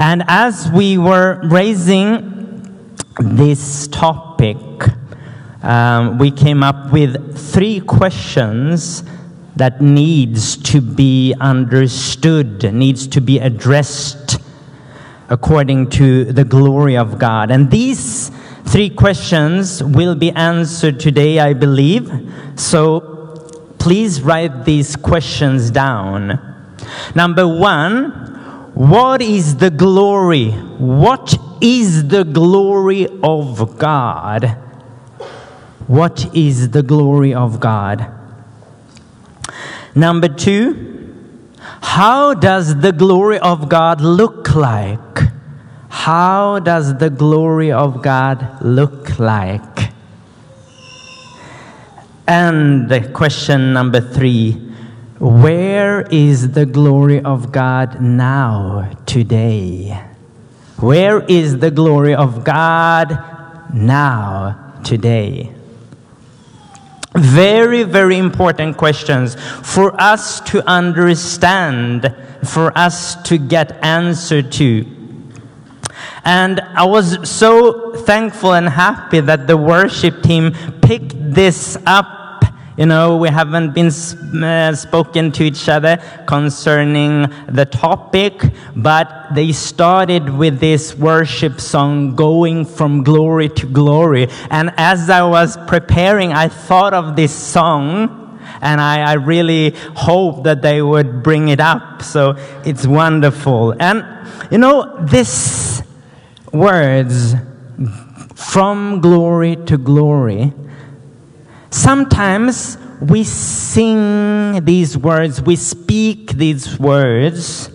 And as we were raising this topic, um, we came up with three questions that needs to be understood, needs to be addressed according to the glory of God. And these three questions will be answered today, I believe. So please write these questions down. Number one, what is the glory? What is the glory of God? What is the glory of God? Number two, how does the glory of God look like? How does the glory of God look like? And the question number three, where is the glory of God now, today? Where is the glory of God now, today? Very, very important questions for us to understand, for us to get answer to. And I was so thankful and happy that the worship team picked this up. You know, we haven't been uh, spoken to each other concerning the topic, but they started with this worship song, Going from Glory to Glory. And as I was preparing, I thought of this song and I, I, really hope that they would bring it up. So it's wonderful. And you know, this words from glory to glory, sometimes we sing these words, we speak these words,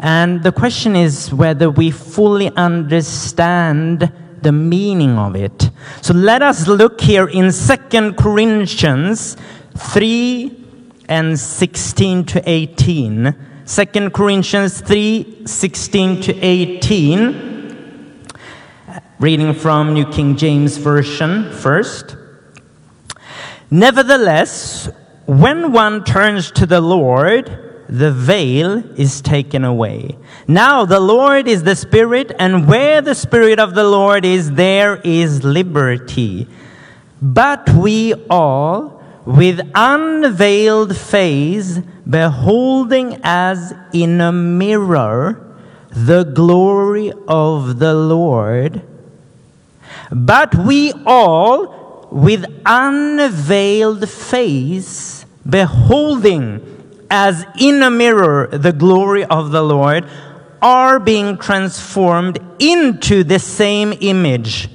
and the question is whether we fully understand the meaning of it. So let us look here in Second Corinthians 3 and 16 to 18. 2 Corinthians 3 16 to 18. Reading from New King James Version first. Nevertheless, when one turns to the Lord, the veil is taken away. Now the Lord is the Spirit, and where the Spirit of the Lord is, there is liberty. But we all, with unveiled face, beholding as in a mirror the glory of the Lord, but we all, with unveiled face, beholding as in a mirror the glory of the Lord, are being transformed into the same image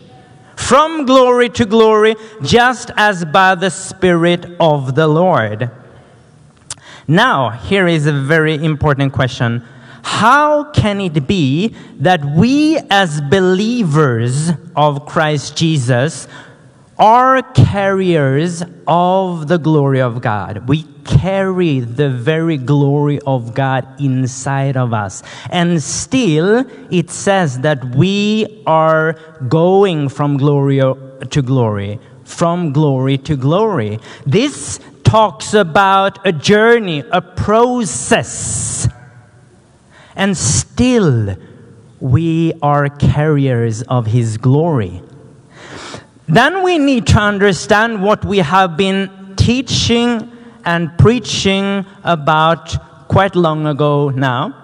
from glory to glory, just as by the Spirit of the Lord. Now, here is a very important question. How can it be that we, as believers of Christ Jesus, are carriers of the glory of God. We carry the very glory of God inside of us. And still, it says that we are going from glory to glory, from glory to glory. This talks about a journey, a process. And still, we are carriers of His glory. Then we need to understand what we have been teaching and preaching about quite long ago now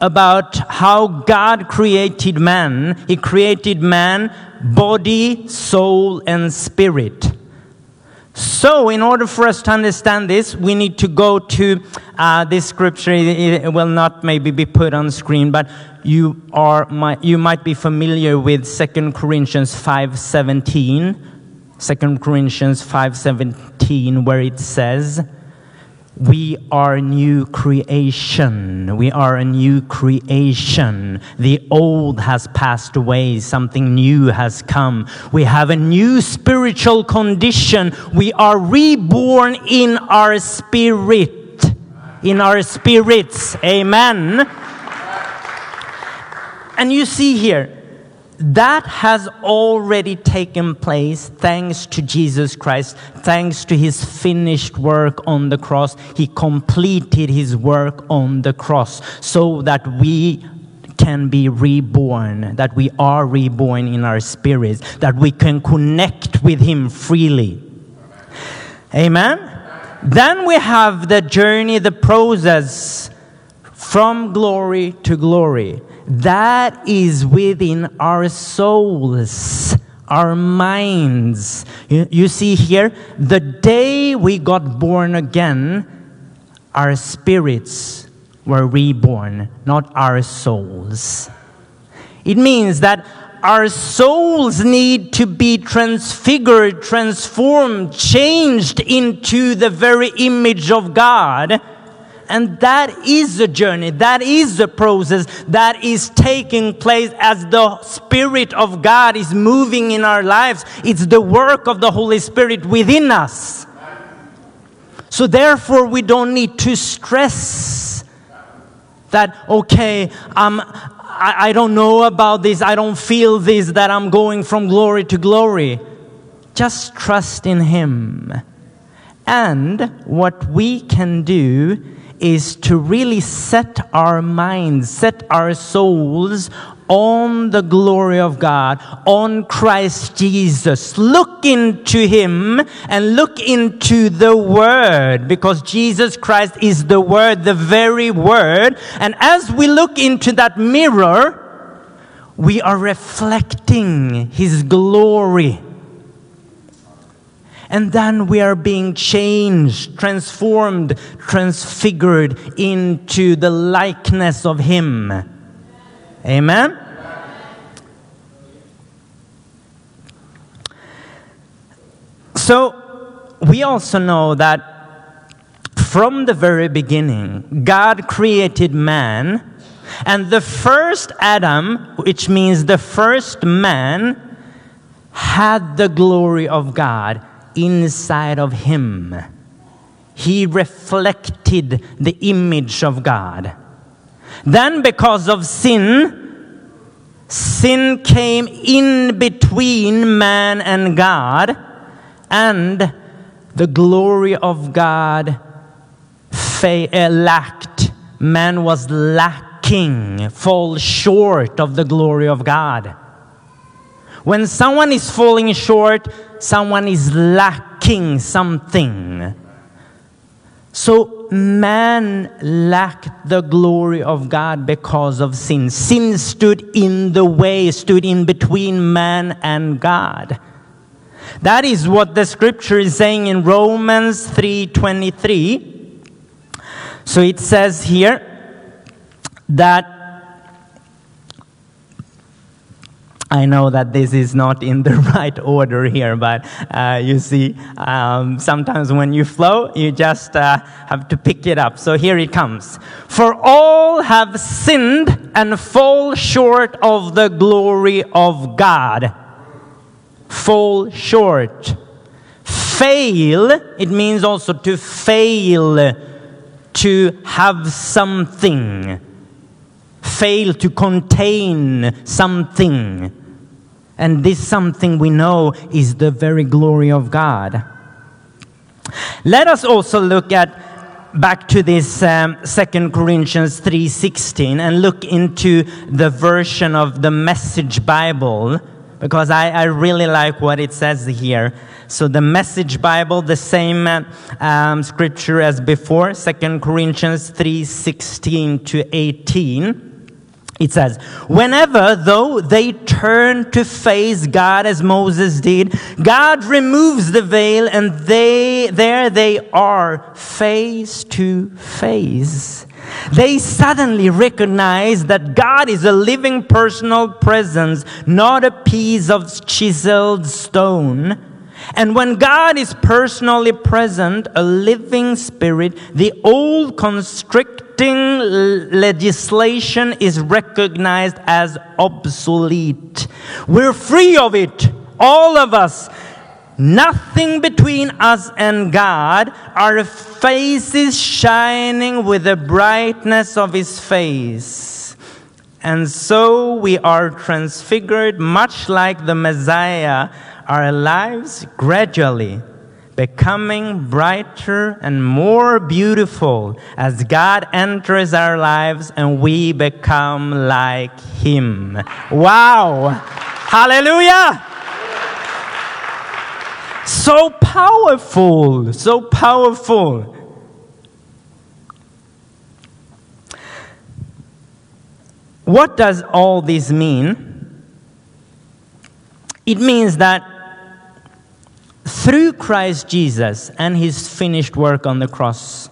about how God created man. He created man, body, soul, and spirit. So, in order for us to understand this, we need to go to uh, this scripture. It will not maybe be put on screen, but you are you might be familiar with 2 Corinthians 5:17. 2 Corinthians 5:17 where it says, We are a new creation. We are a new creation. The old has passed away. Something new has come. We have a new spiritual condition. We are reborn in our spirit. In our spirits. Amen. And you see here, that has already taken place thanks to Jesus Christ, thanks to his finished work on the cross. He completed his work on the cross so that we can be reborn, that we are reborn in our spirits, that we can connect with him freely. Amen. Then we have the journey, the process from glory to glory. That is within our souls, our minds. You, you see here, the day we got born again, our spirits were reborn, not our souls. It means that our souls need to be transfigured, transformed, changed into the very image of God. And that is the journey, that is the process that is taking place as the Spirit of God is moving in our lives. It's the work of the Holy Spirit within us. So, therefore, we don't need to stress that, okay, um, I, I don't know about this, I don't feel this, that I'm going from glory to glory. Just trust in Him. And what we can do is to really set our minds, set our souls on the glory of God, on Christ Jesus. Look into Him and look into the Word because Jesus Christ is the Word, the very Word. And as we look into that mirror, we are reflecting His glory. And then we are being changed, transformed, transfigured into the likeness of Him. Amen? So, we also know that from the very beginning, God created man, and the first Adam, which means the first man, had the glory of God inside of him. He reflected the image of God. Then, because of sin, sin came in between man and God, and the glory of God uh, lacked. Man was lacking, fall short of the glory of God. When someone is falling short, someone is lacking something. So man lacked the glory of God because of sin. Sin stood in the way, stood in between man and God. That is what the scripture is saying in Romans 3:23. So it says here that I know that this is not in the right order here, but uh, you see, um, sometimes when you flow, you just uh, have to pick it up. So here it comes. For all have sinned and fall short of the glory of God. Fall short. Fail, it means also to fail, to have something fail to contain something. And this something we know is the very glory of God. Let us also look at back to this um, 2 Corinthians 3:16 and look into the version of the Message Bible because I, I really like what it says here. So the Message Bible, the same um, scripture as before, 2 Corinthians 3:16 to 18. It says, whenever though they turn to face God as Moses did, God removes the veil and they, there they are face to face. They suddenly recognize that God is a living personal presence, not a piece of chiseled stone. And when God is personally present, a living spirit, the old constricting legislation is recognized as obsolete. We're free of it, all of us. Nothing between us and God, our faces shining with the brightness of His face. And so we are transfigured, much like the Messiah, our lives gradually becoming brighter and more beautiful as God enters our lives and we become like Him. Wow! Hallelujah! So powerful, so powerful. What does all this mean? It means that through Christ Jesus and his finished work on the cross,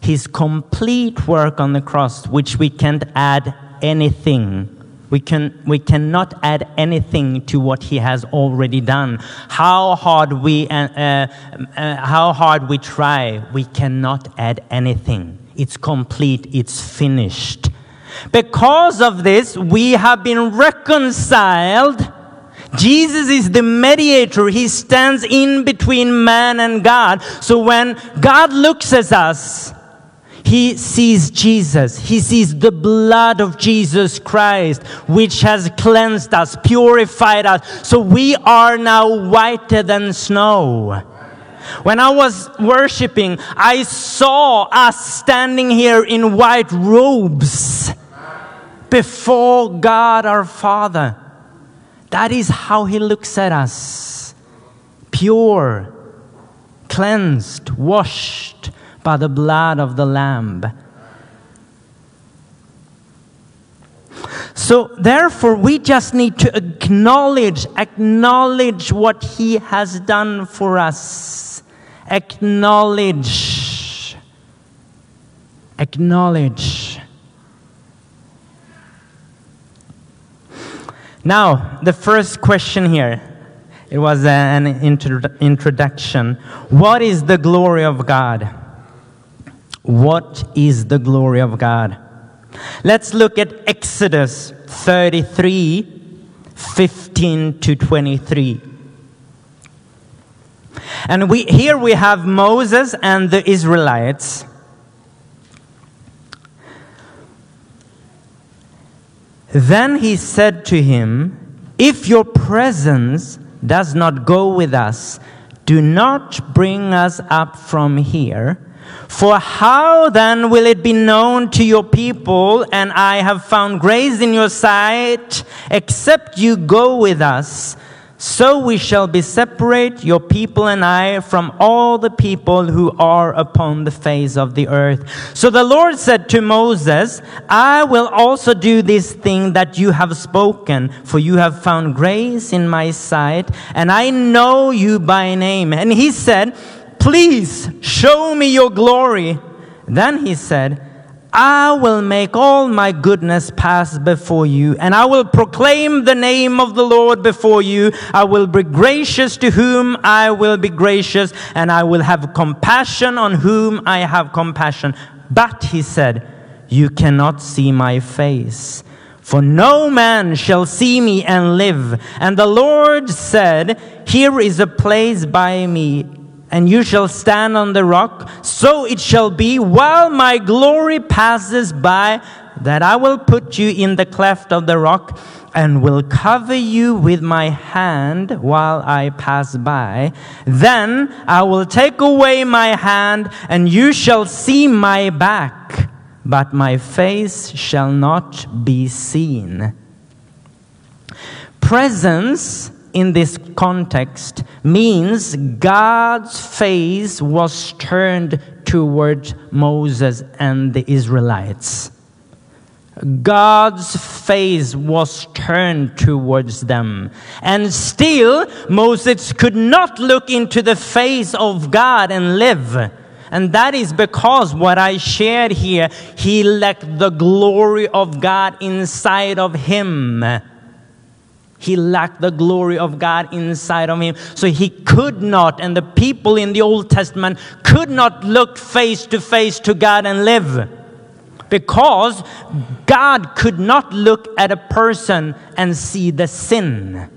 his complete work on the cross, which we can't add anything. We, can, we cannot add anything to what he has already done. How hard we, uh, uh, uh, how hard we try, we cannot add anything. It's complete, it's finished. Because of this, we have been reconciled. Jesus is the mediator. He stands in between man and God. So when God looks at us, he sees Jesus. He sees the blood of Jesus Christ, which has cleansed us, purified us. So we are now whiter than snow. When I was worshiping, I saw us standing here in white robes before God our Father. That is how He looks at us pure, cleansed, washed by the blood of the Lamb. So, therefore, we just need to acknowledge, acknowledge what He has done for us. Acknowledge. Acknowledge. Now, the first question here. It was an intro- introduction. What is the glory of God? What is the glory of God? Let's look at Exodus 33 15 to 23. And we, here we have Moses and the Israelites. Then he said to him, If your presence does not go with us, do not bring us up from here. For how then will it be known to your people, and I have found grace in your sight, except you go with us? So we shall be separate, your people and I, from all the people who are upon the face of the earth. So the Lord said to Moses, I will also do this thing that you have spoken, for you have found grace in my sight, and I know you by name. And he said, Please show me your glory. Then he said, I will make all my goodness pass before you, and I will proclaim the name of the Lord before you. I will be gracious to whom I will be gracious, and I will have compassion on whom I have compassion. But he said, You cannot see my face. For no man shall see me and live. And the Lord said, Here is a place by me, and you shall stand on the rock. So it shall be while my glory passes by that I will put you in the cleft of the rock and will cover you with my hand while I pass by. Then I will take away my hand and you shall see my back, but my face shall not be seen. Presence in this context means God's face was turned toward Moses and the Israelites. God's face was turned towards them. And still, Moses could not look into the face of God and live. And that is because what I shared here, he lacked the glory of God inside of him. He lacked the glory of God inside of him. So he could not, and the people in the Old Testament could not look face to face to God and live. Because God could not look at a person and see the sin.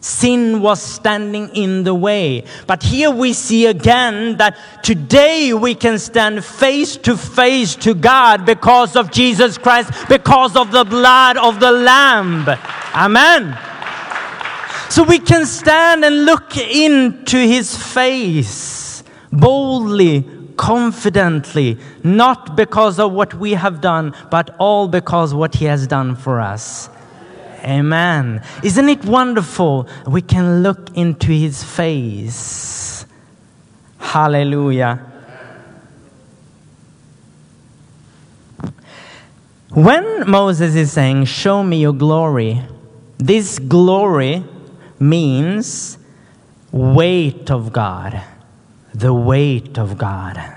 Sin was standing in the way. But here we see again that today we can stand face to face to God because of Jesus Christ, because of the blood of the Lamb. Amen. So we can stand and look into his face boldly, confidently, not because of what we have done, but all because what he has done for us. Amen. Isn't it wonderful? We can look into his face. Hallelujah. When Moses is saying, Show me your glory, this glory means weight of God, the weight of God.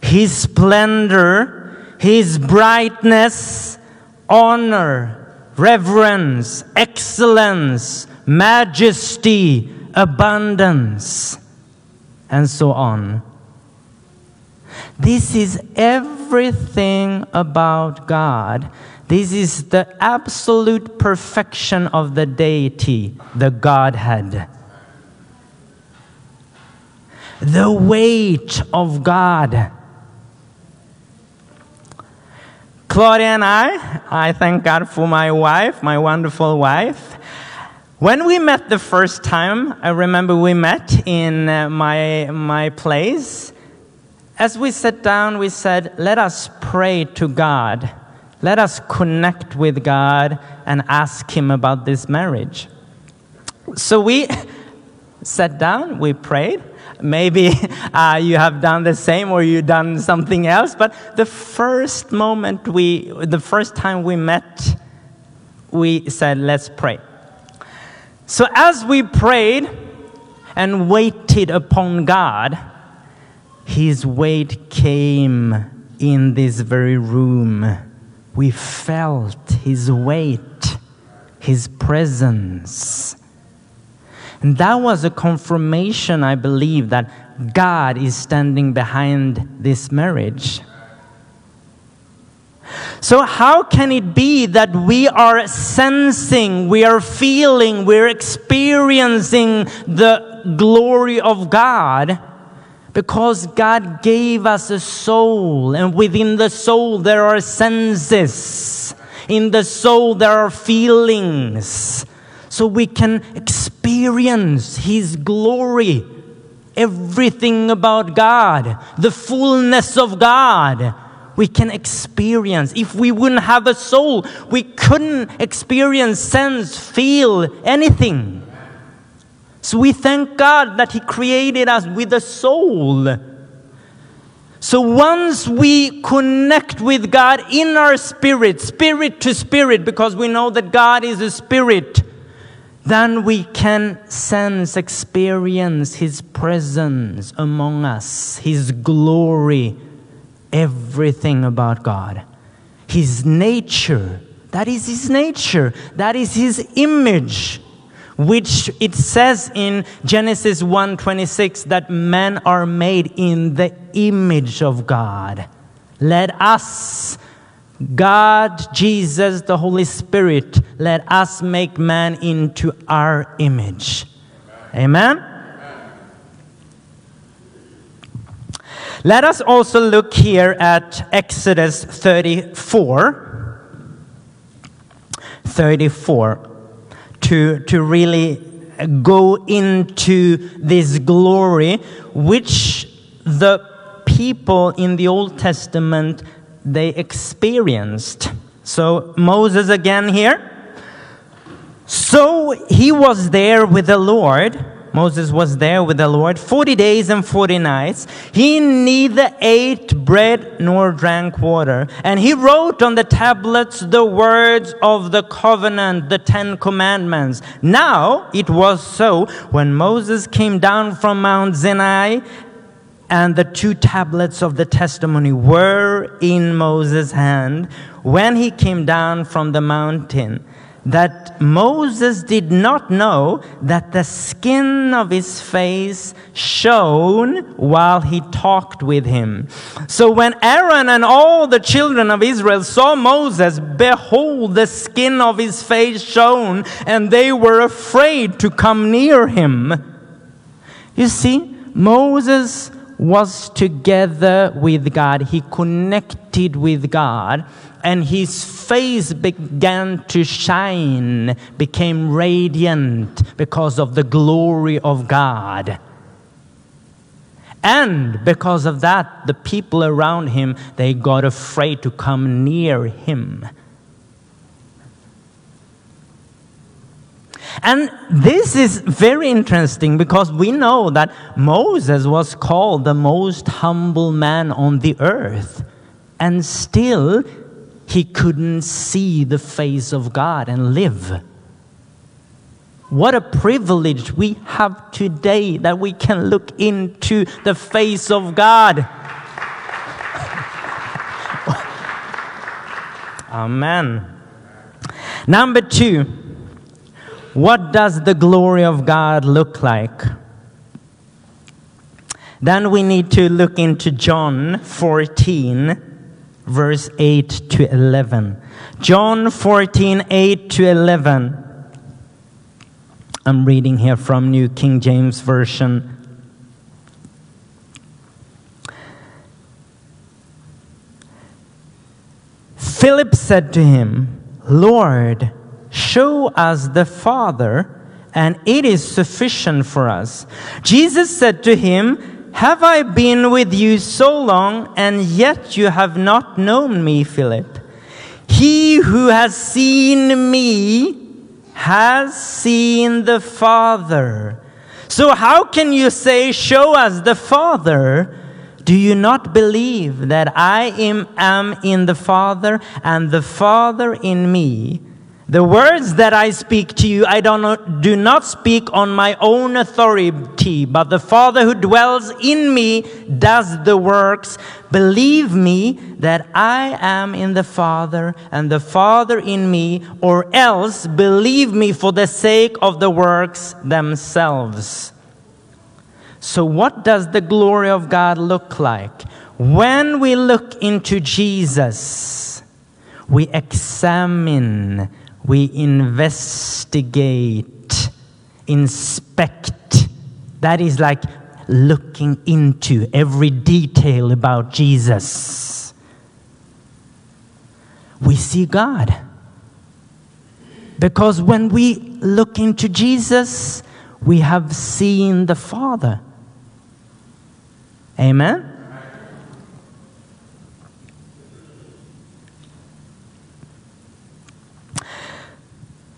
His splendor, His brightness, honor, reverence, excellence, majesty, abundance, and so on. This is everything about God. This is the absolute perfection of the deity, the Godhead. The weight of God. Claudia and I, I thank God for my wife, my wonderful wife. When we met the first time, I remember we met in uh, my, my place. As we sat down, we said, Let us pray to God. Let us connect with God and ask Him about this marriage. So we sat down, we prayed. Maybe uh, you have done the same or you've done something else, but the first moment we, the first time we met, we said, Let's pray. So as we prayed and waited upon God, His weight came in this very room. We felt His weight, His presence. And that was a confirmation, I believe, that God is standing behind this marriage. So, how can it be that we are sensing, we are feeling, we're experiencing the glory of God? Because God gave us a soul, and within the soul there are senses. In the soul there are feelings. So we can experience His glory. Everything about God, the fullness of God, we can experience. If we wouldn't have a soul, we couldn't experience, sense, feel anything. So we thank God that He created us with a soul. So once we connect with God in our spirit, spirit to spirit, because we know that God is a spirit, then we can sense, experience His presence among us, His glory, everything about God. His nature, that is His nature, that is His image which it says in Genesis 1:26 that men are made in the image of God. Let us God, Jesus, the Holy Spirit, let us make man into our image. Amen. Let us also look here at Exodus 34. 34 to, to really go into this glory which the people in the Old Testament they experienced. So Moses again here. So he was there with the Lord. Moses was there with the Lord 40 days and 40 nights. He neither ate bread nor drank water. And he wrote on the tablets the words of the covenant, the Ten Commandments. Now it was so when Moses came down from Mount Sinai and the two tablets of the testimony were in Moses' hand when he came down from the mountain. that Moses did not know that the skin of his face shone while he talked with him. So when Aaron and all the children of Israel saw Moses, behold, the skin of his face shone, and they were afraid to come near him. You see, Moses was together with God. He connected with God, and his face began to shine, became radiant because of the glory of God. And because of that, the people around him, they got afraid to come near him. And this is very interesting because we know that Moses was called the most humble man on the earth. And still, he couldn't see the face of God and live. What a privilege we have today that we can look into the face of God. Amen. Number two, what does the glory of God look like? Then we need to look into John 14, verse 8 to 11. John 14, 8 to 11. I'm reading here from New King James Version. Philip said to him, Lord, show us the Father, and it is sufficient for us. Jesus said to him, Have I been with you so long, and yet you have not known me, Philip? He who has seen me has seen the Father. So, how can you say, Show us the Father? Do you not believe that I am, am in the Father and the Father in me? The words that I speak to you, I do not, do not speak on my own authority, but the Father who dwells in me does the works. Believe me that I am in the Father and the Father in me, or else believe me for the sake of the works themselves. So, what does the glory of God look like? When we look into Jesus, we examine, we investigate, inspect. That is like looking into every detail about Jesus. We see God. Because when we look into Jesus, we have seen the Father. Amen?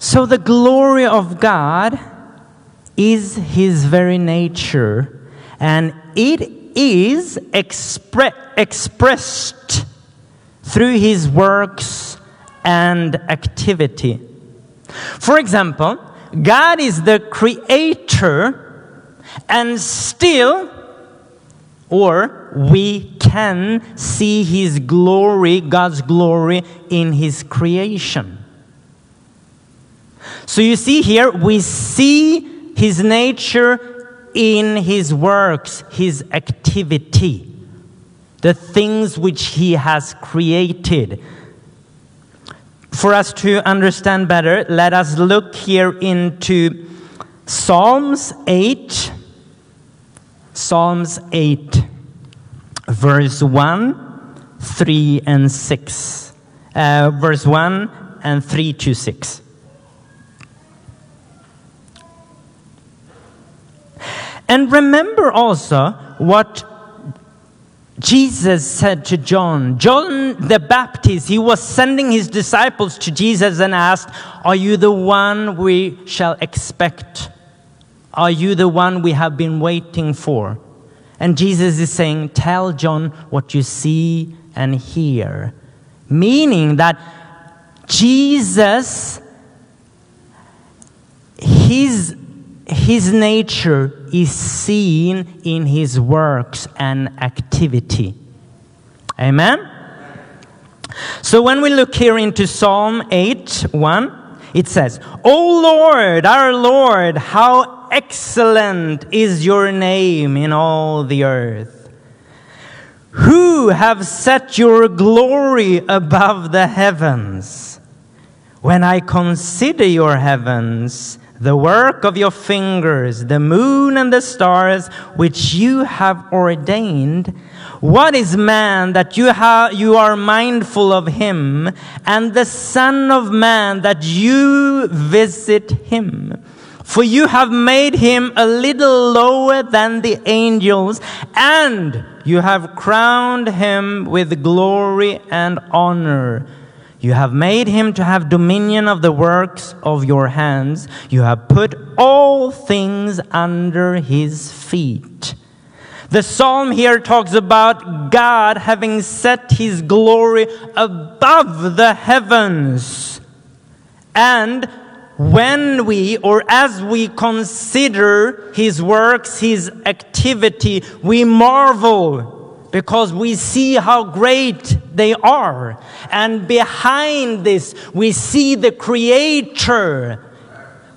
So, the glory of God is His very nature, and it is expre- expressed through His works and activity. For example, God is the creator, and still, or we can see His glory, God's glory, in His creation. So you see here, we see His nature in His works, His activity, the things which He has created. For us to understand better, let us look here into Psalms 8. Psalms 8, verse 1, 3, and 6. Uh, verse 1 and 3 to 6. And remember also what Jesus said to John. John the Baptist, he was sending his disciples to Jesus and asked, Are you the one we shall expect? Are you the one we have been waiting for? And Jesus is saying, Tell John what you see and hear. Meaning that Jesus, his, his nature is seen in his works and activity. Amen? So when we look here into Psalm 8 1, It says, O Lord, our Lord, how excellent is your name in all the earth. Who have set your glory above the heavens? When I consider your heavens, the work of your fingers, the moon and the stars which you have ordained, what is man that you, ha- you are mindful of him, and the Son of Man that you visit him? For you have made him a little lower than the angels, and you have crowned him with glory and honor. You have made him to have dominion of the works of your hands. You have put all things under his feet. The psalm here talks about God having set his glory above the heavens. And when we, or as we consider his works, his activity, we marvel because we see how great they are. And behind this, we see the Creator.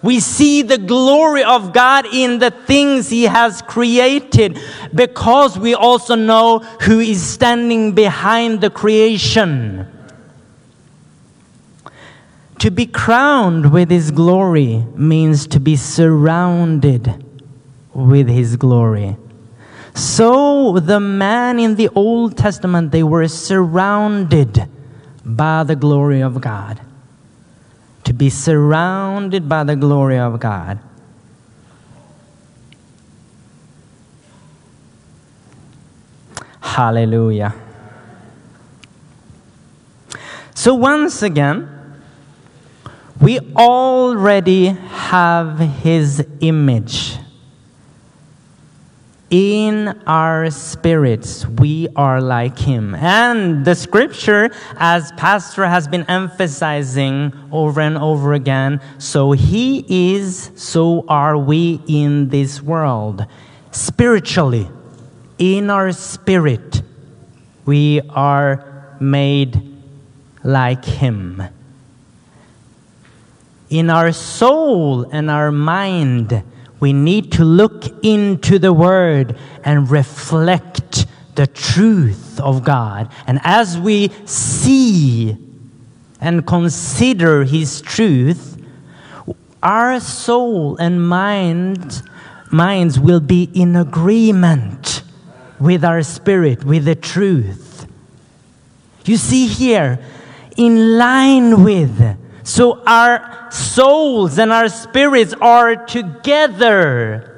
We see the glory of God in the things He has created because we also know who is standing behind the creation. To be crowned with His glory means to be surrounded with His glory. So the man in the Old Testament, they were surrounded by the glory of God. To be surrounded by the glory of God. Hallelujah. So once again, we already have his image. In our spirits, we are like him. And the scripture, as Pastor has been emphasizing over and over again, so he is, so are we in this world. Spiritually, in our spirit, we are made like him in our soul and our mind, we need to look into the Word and reflect the truth of God. And as we see and consider His truth, our soul and mind, minds will be in agreement with our spirit, with the truth. You see here, in line with, so our souls and our spirits are together.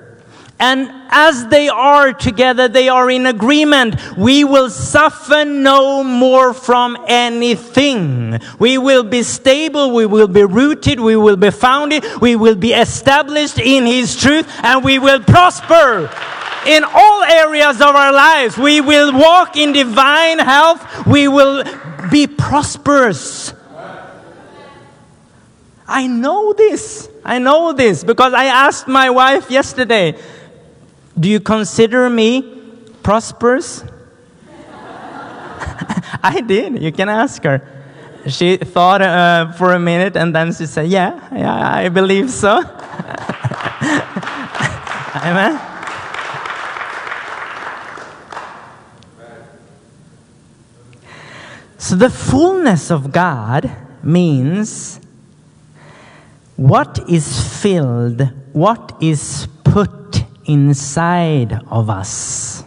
And as they are together, they are in agreement. We will suffer no more from anything. We will be stable, we will be rooted, we will be founded, we will be established in His truth, and we will prosper in all areas of our lives. We will walk in divine health, we will be prosperous. I know this. I know this because I asked my wife yesterday, Do you consider me prosperous? I did. You can ask her. She thought uh, for a minute and then she said, Yeah, yeah, I believe so. Amen. So the fullness of God means what is filled, what is put inside of us.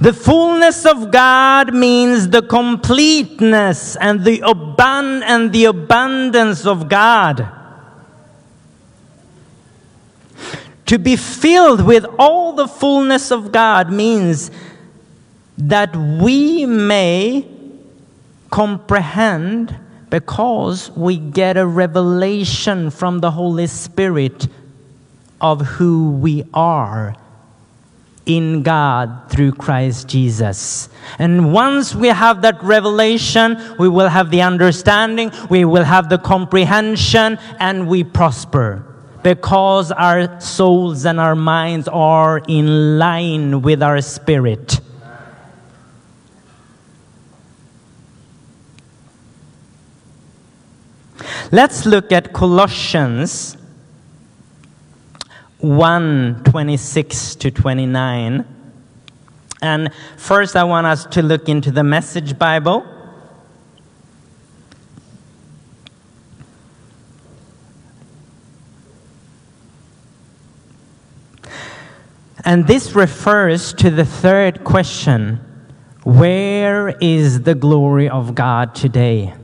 The fullness of God means the completeness and the abund- and the abundance of God. To be filled with all the fullness of God means that we may comprehend because we get a revelation from the Holy Spirit of who we are in God through Christ Jesus. And once we have that revelation, we will have the understanding, we will have the comprehension, and we prosper because our souls and our minds are in line with our spirit. Let's look at Colossians 1 26 to 29. And first, I want us to look into the Message Bible. And this refers to the third question Where is the glory of God today?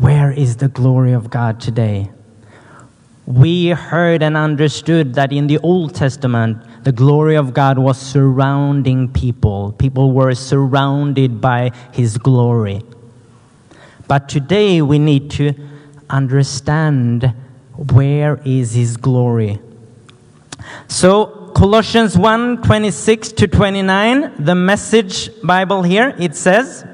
Where is the glory of God today? We heard and understood that in the Old Testament, the glory of God was surrounding people. People were surrounded by His glory. But today we need to understand where is His glory. So Colossians 1 26 to 29, the message Bible here, it says,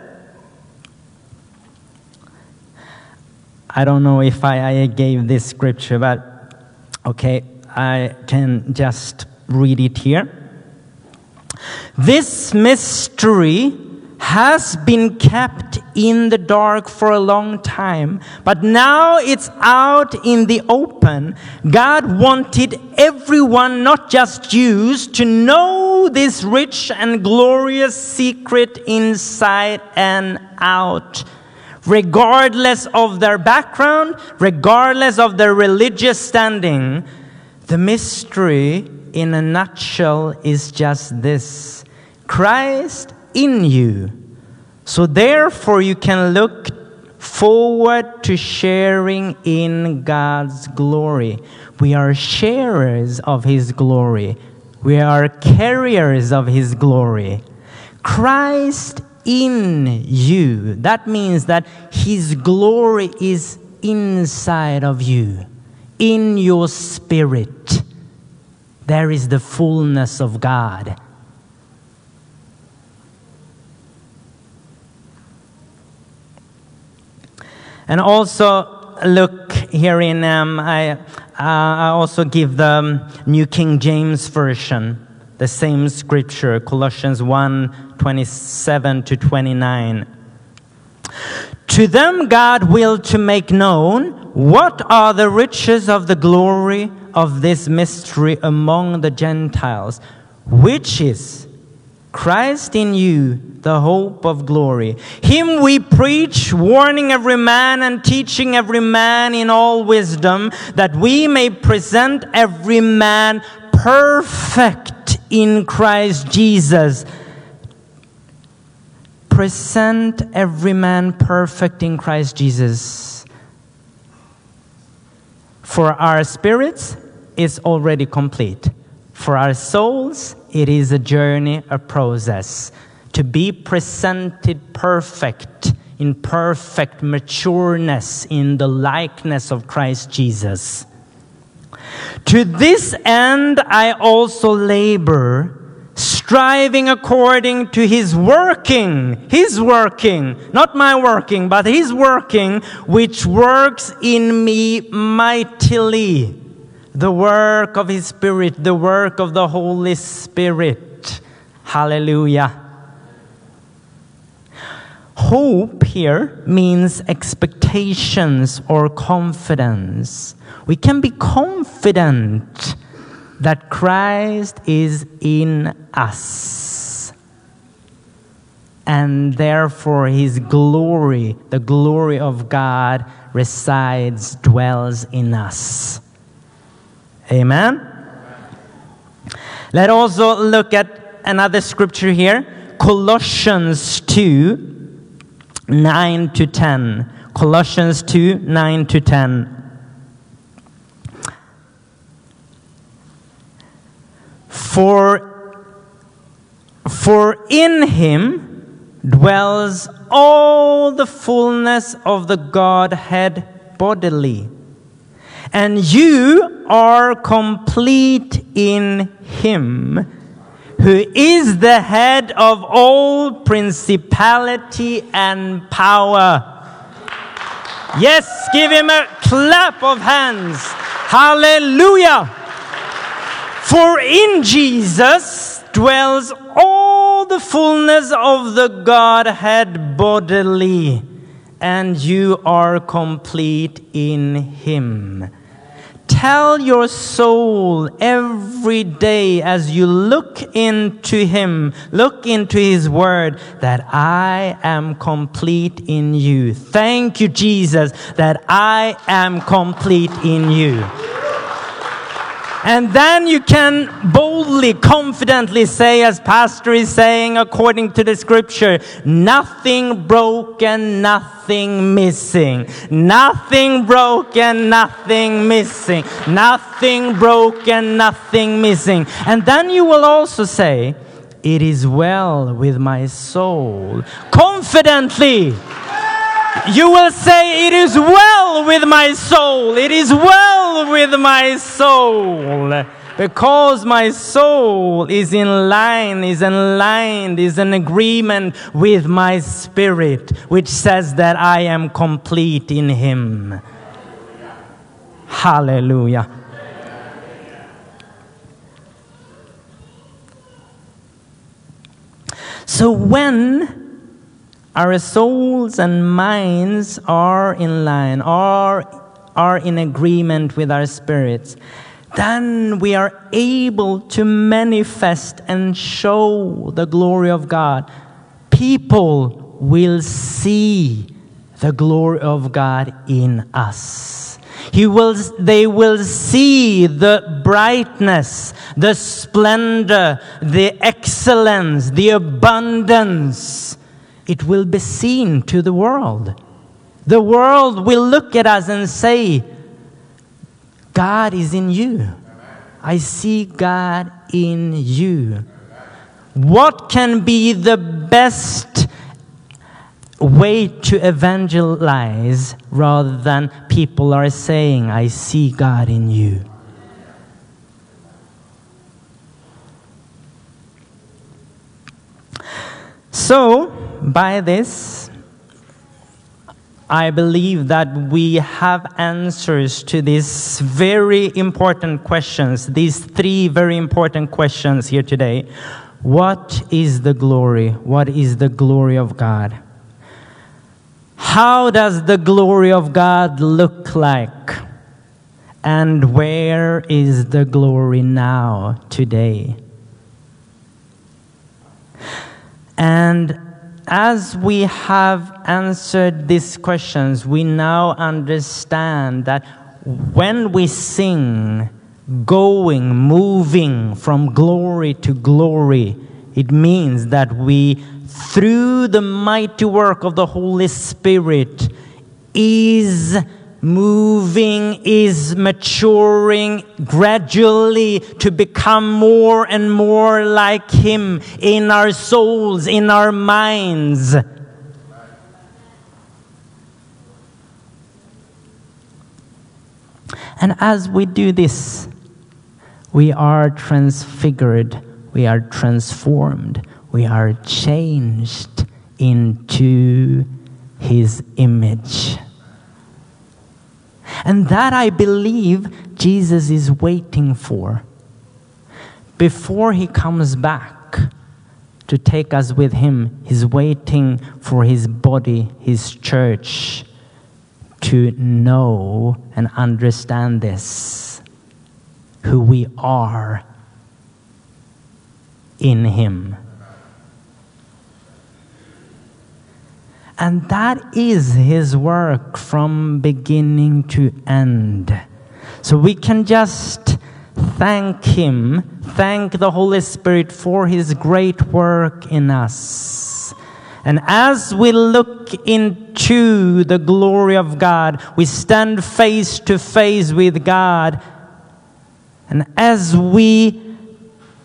I don't know if I, I gave this scripture, but okay, I can just read it here. This mystery has been kept in the dark for a long time, but now it's out in the open. God wanted everyone, not just Jews, to know this rich and glorious secret inside and out. Regardless of their background, regardless of their religious standing, the mystery in a nutshell is just this Christ in you. So, therefore, you can look forward to sharing in God's glory. We are sharers of His glory, we are carriers of His glory. Christ in you. That means that His glory is inside of you, in your spirit. There is the fullness of God. And also, look here in, um, I, uh, I also give the um, New King James Version, the same scripture, Colossians 1 27 to 29. To them God willed to make known what are the riches of the glory of this mystery among the Gentiles, which is Christ in you, the hope of glory. Him we preach, warning every man and teaching every man in all wisdom, that we may present every man perfect in Christ Jesus. Present every man perfect in Christ Jesus. For our spirits, it's already complete. For our souls, it is a journey, a process. To be presented perfect, in perfect matureness, in the likeness of Christ Jesus. To this end, I also labor, striving according to his working, his working, not my working, but his working, which works in me mightily. The work of his Spirit, the work of the Holy Spirit. Hallelujah. Hope here means expectations or confidence. We can be confident that Christ is in us. And therefore, his glory, the glory of God, resides, dwells in us. Amen? Let us also look at another scripture here Colossians 2 9 to 10. Colossians 2 9 to 10. For, for in him dwells all the fullness of the Godhead bodily. And you are complete in him who is the head of all principality and power. Yes, give him a clap of hands. Hallelujah. For in Jesus dwells all the fullness of the Godhead bodily. and you are complete in Him. Tell your soul every day as you look into Him, look into His Word, that I am complete in you. Thank you, Jesus, that I am complete in you. And then you can boldly, confidently say, as Pastor is saying, according to the scripture, nothing broken, nothing missing. Nothing broken, nothing missing. Nothing broken, nothing missing. And then you will also say, it is well with my soul. Confidently. You will say, It is well with my soul. It is well with my soul. Because my soul is in line, is in line, is in agreement with my spirit, which says that I am complete in Him. Hallelujah. So when our souls and minds are in line, are, are in agreement with our spirits, then we are able to manifest and show the glory of God. People will see the glory of God in us. He will, they will see the brightness, the splendor, the excellence, the abundance it will be seen to the world. The world will look at us and say, God is in you. I see God in you. What can be the best way to evangelize rather than people are saying, I see God in you? So, by this, I believe that we have answers to these very important questions, these three very important questions here today. What is the glory? What is the glory of God? How does the glory of God look like? And where is the glory now, today? And as we have answered these questions, we now understand that when we sing, going, moving from glory to glory, it means that we, through the mighty work of the Holy Spirit, is moving, is maturing gradually to become more and more like Him in our souls, in our minds. And as we do this, we are transfigured, we are transformed, we are changed into His image. And that I believe Jesus is waiting for before he comes back to take us with him. He's waiting for his body, his church, to know and understand this who we are in him. And that is his work from beginning to end. So we can just thank him, thank the Holy Spirit for his great work in us. And as we look into the glory of God, we stand face to face with God. And as we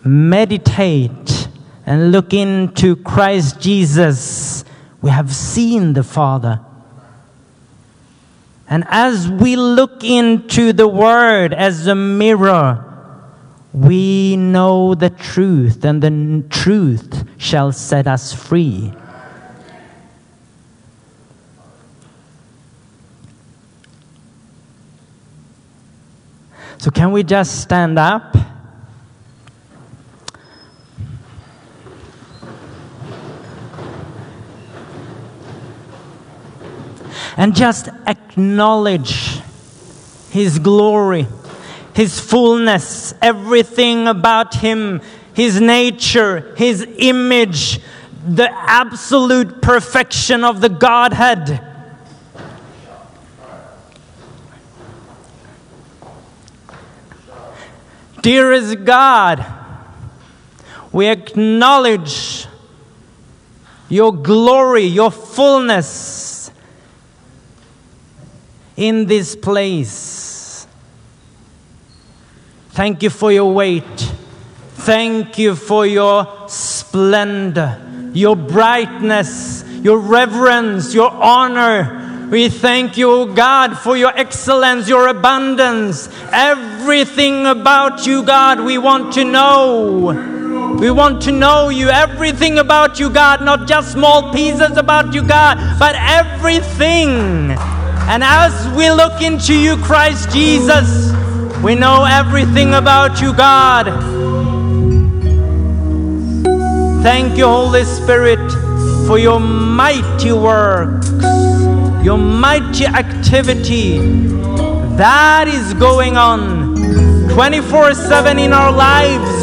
meditate and look into Christ Jesus, we have seen the Father. And as we look into the Word as a mirror, we know the truth, and the truth shall set us free. So, can we just stand up? And just acknowledge His glory, His fullness, everything about Him, His nature, His image, the absolute perfection of the Godhead. Dearest God, we acknowledge your glory, your fullness in this place. Thank you for your weight. Thank you for your splendor, your brightness, your reverence, your honor. We thank you, God, for your excellence, your abundance. Everything about you, God, we want to know. We want to know you, everything about you, God, not just small pieces about you, God, but everything. And as we look into you, Christ Jesus, we know everything about you, God. Thank you, Holy Spirit, for your mighty works, your mighty activity that is going on 24 7 in our lives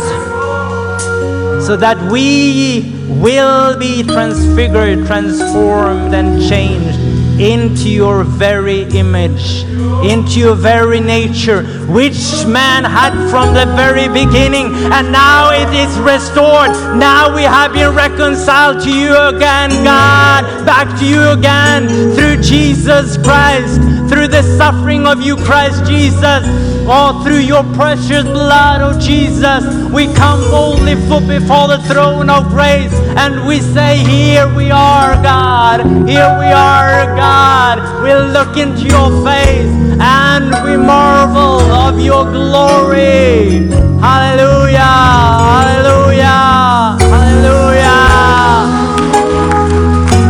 so that we will be transfigured, transformed, and changed into your very image, into your very nature, which man had from the very beginning, and now it is restored. Now we have been reconciled to you again, God, back to you again through Jesus Christ, through the suffering of you, Christ Jesus. Oh, through your precious blood, oh Jesus, we come boldly fo- before the throne of grace and we say, Here we are, God. Here we are, God. We look into your face and we marvel of your glory. Hallelujah. Hallelujah! Hallelujah!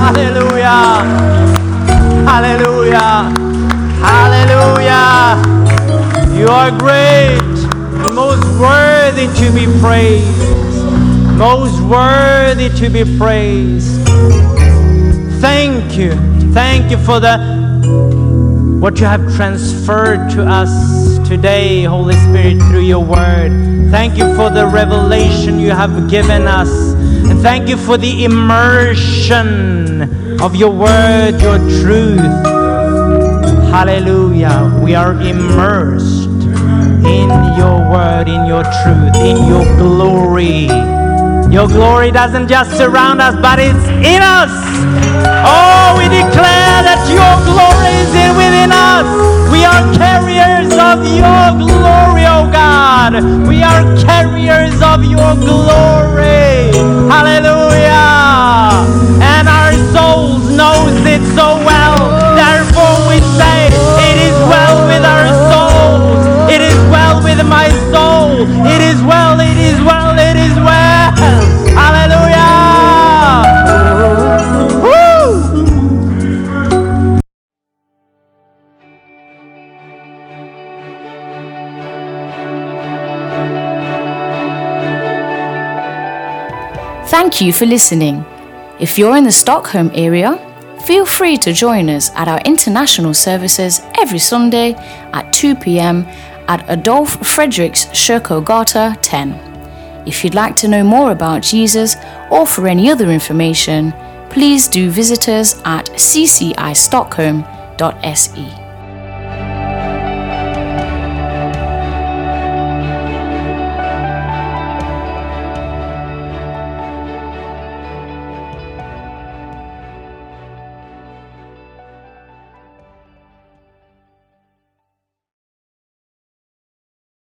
Hallelujah! Hallelujah! Hallelujah! You are great, and most worthy to be praised, most worthy to be praised. Thank you, thank you for the what you have transferred to us today, Holy Spirit, through your word. Thank you for the revelation you have given us. And thank you for the immersion of your word, your truth. Hallelujah. We are immersed in your word, in your truth, in your glory. Your glory doesn't just surround us, but it's in us. Oh, we declare that your glory is in within us. We are carriers of your glory, oh God. We are carriers of your glory. Hallelujah. And our souls knows it so well. It is well, it is well, it is well. Hallelujah. Woo! Thank you for listening. If you're in the Stockholm area, feel free to join us at our international services every Sunday at 2 pm at Adolf Fredriks Kyrkogata 10. If you'd like to know more about Jesus or for any other information, please do visit us at ccistockholm.se.